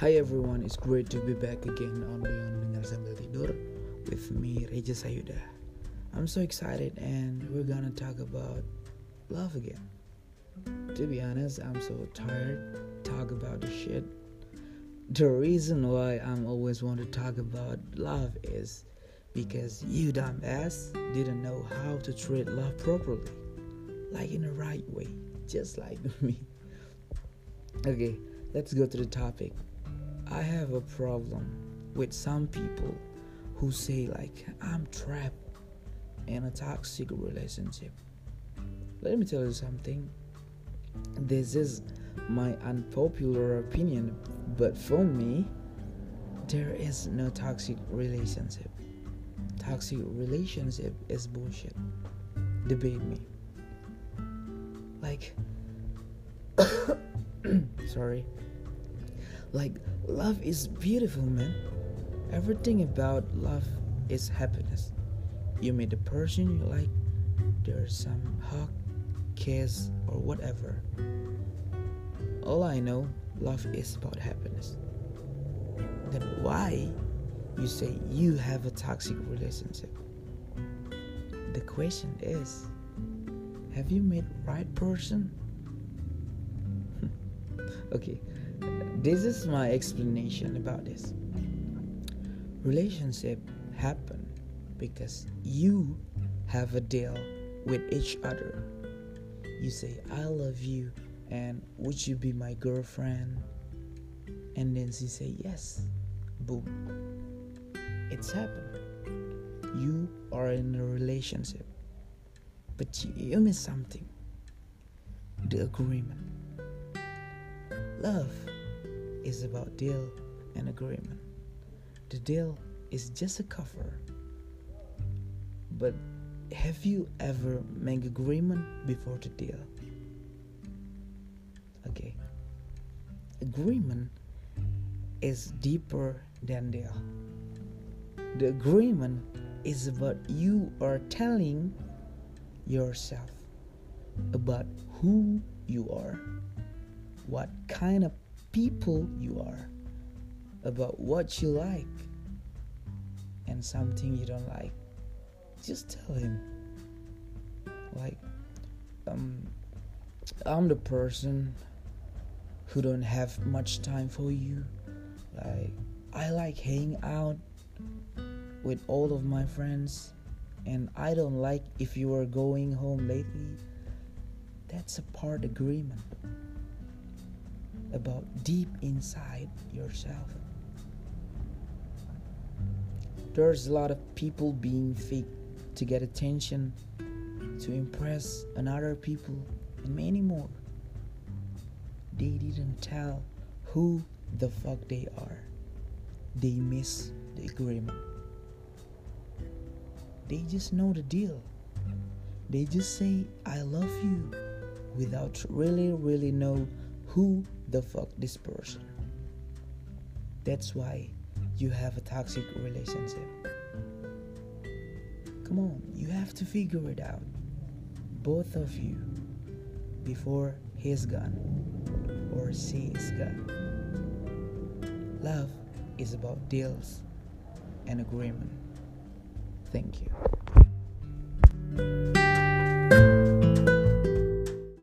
Hi everyone, it's great to be back again on Leon Dengar Sambil Tidur with me, Reja Sayuda. I'm so excited and we're gonna talk about love again. To be honest, I'm so tired talk about the shit. The reason why I'm always want to talk about love is because you dumbass didn't know how to treat love properly. Like in the right way, just like me. Okay, let's go to the topic. I have a problem with some people who say like I'm trapped in a toxic relationship. Let me tell you something. This is my unpopular opinion, but for me, there is no toxic relationship. Toxic relationship is bullshit. Debate me. Like sorry like, love is beautiful, man. Everything about love is happiness. You meet the person you like, there's some hug, kiss, or whatever. All I know, love is about happiness. Then why you say you have a toxic relationship? The question is, have you met right person? okay, this is my explanation about this. Relationship happen because you have a deal with each other. You say I love you and would you be my girlfriend? And then she say yes. Boom. It's happened. You are in a relationship. But you, you miss something. The agreement. Love is about deal and agreement. The deal is just a cover. But have you ever made agreement before the deal? Okay. Agreement is deeper than deal. The agreement is about you are telling yourself about who you are, what kind of people you are, about what you like, and something you don't like. Just tell him. Like, um, I'm the person who don't have much time for you. Like, I like hanging out with all of my friends, and I don't like if you are going home lately. That's a part agreement about deep inside yourself. There's a lot of people being fake to get attention, to impress another people, and many more. They didn't tell who the fuck they are. They miss the agreement. They just know the deal. They just say, I love you without really, really know who the fuck this person. That's why you have a toxic relationship. Come on, you have to figure it out. Both of you before he's gone or she is gone. Love is about deals and agreement. Thank you.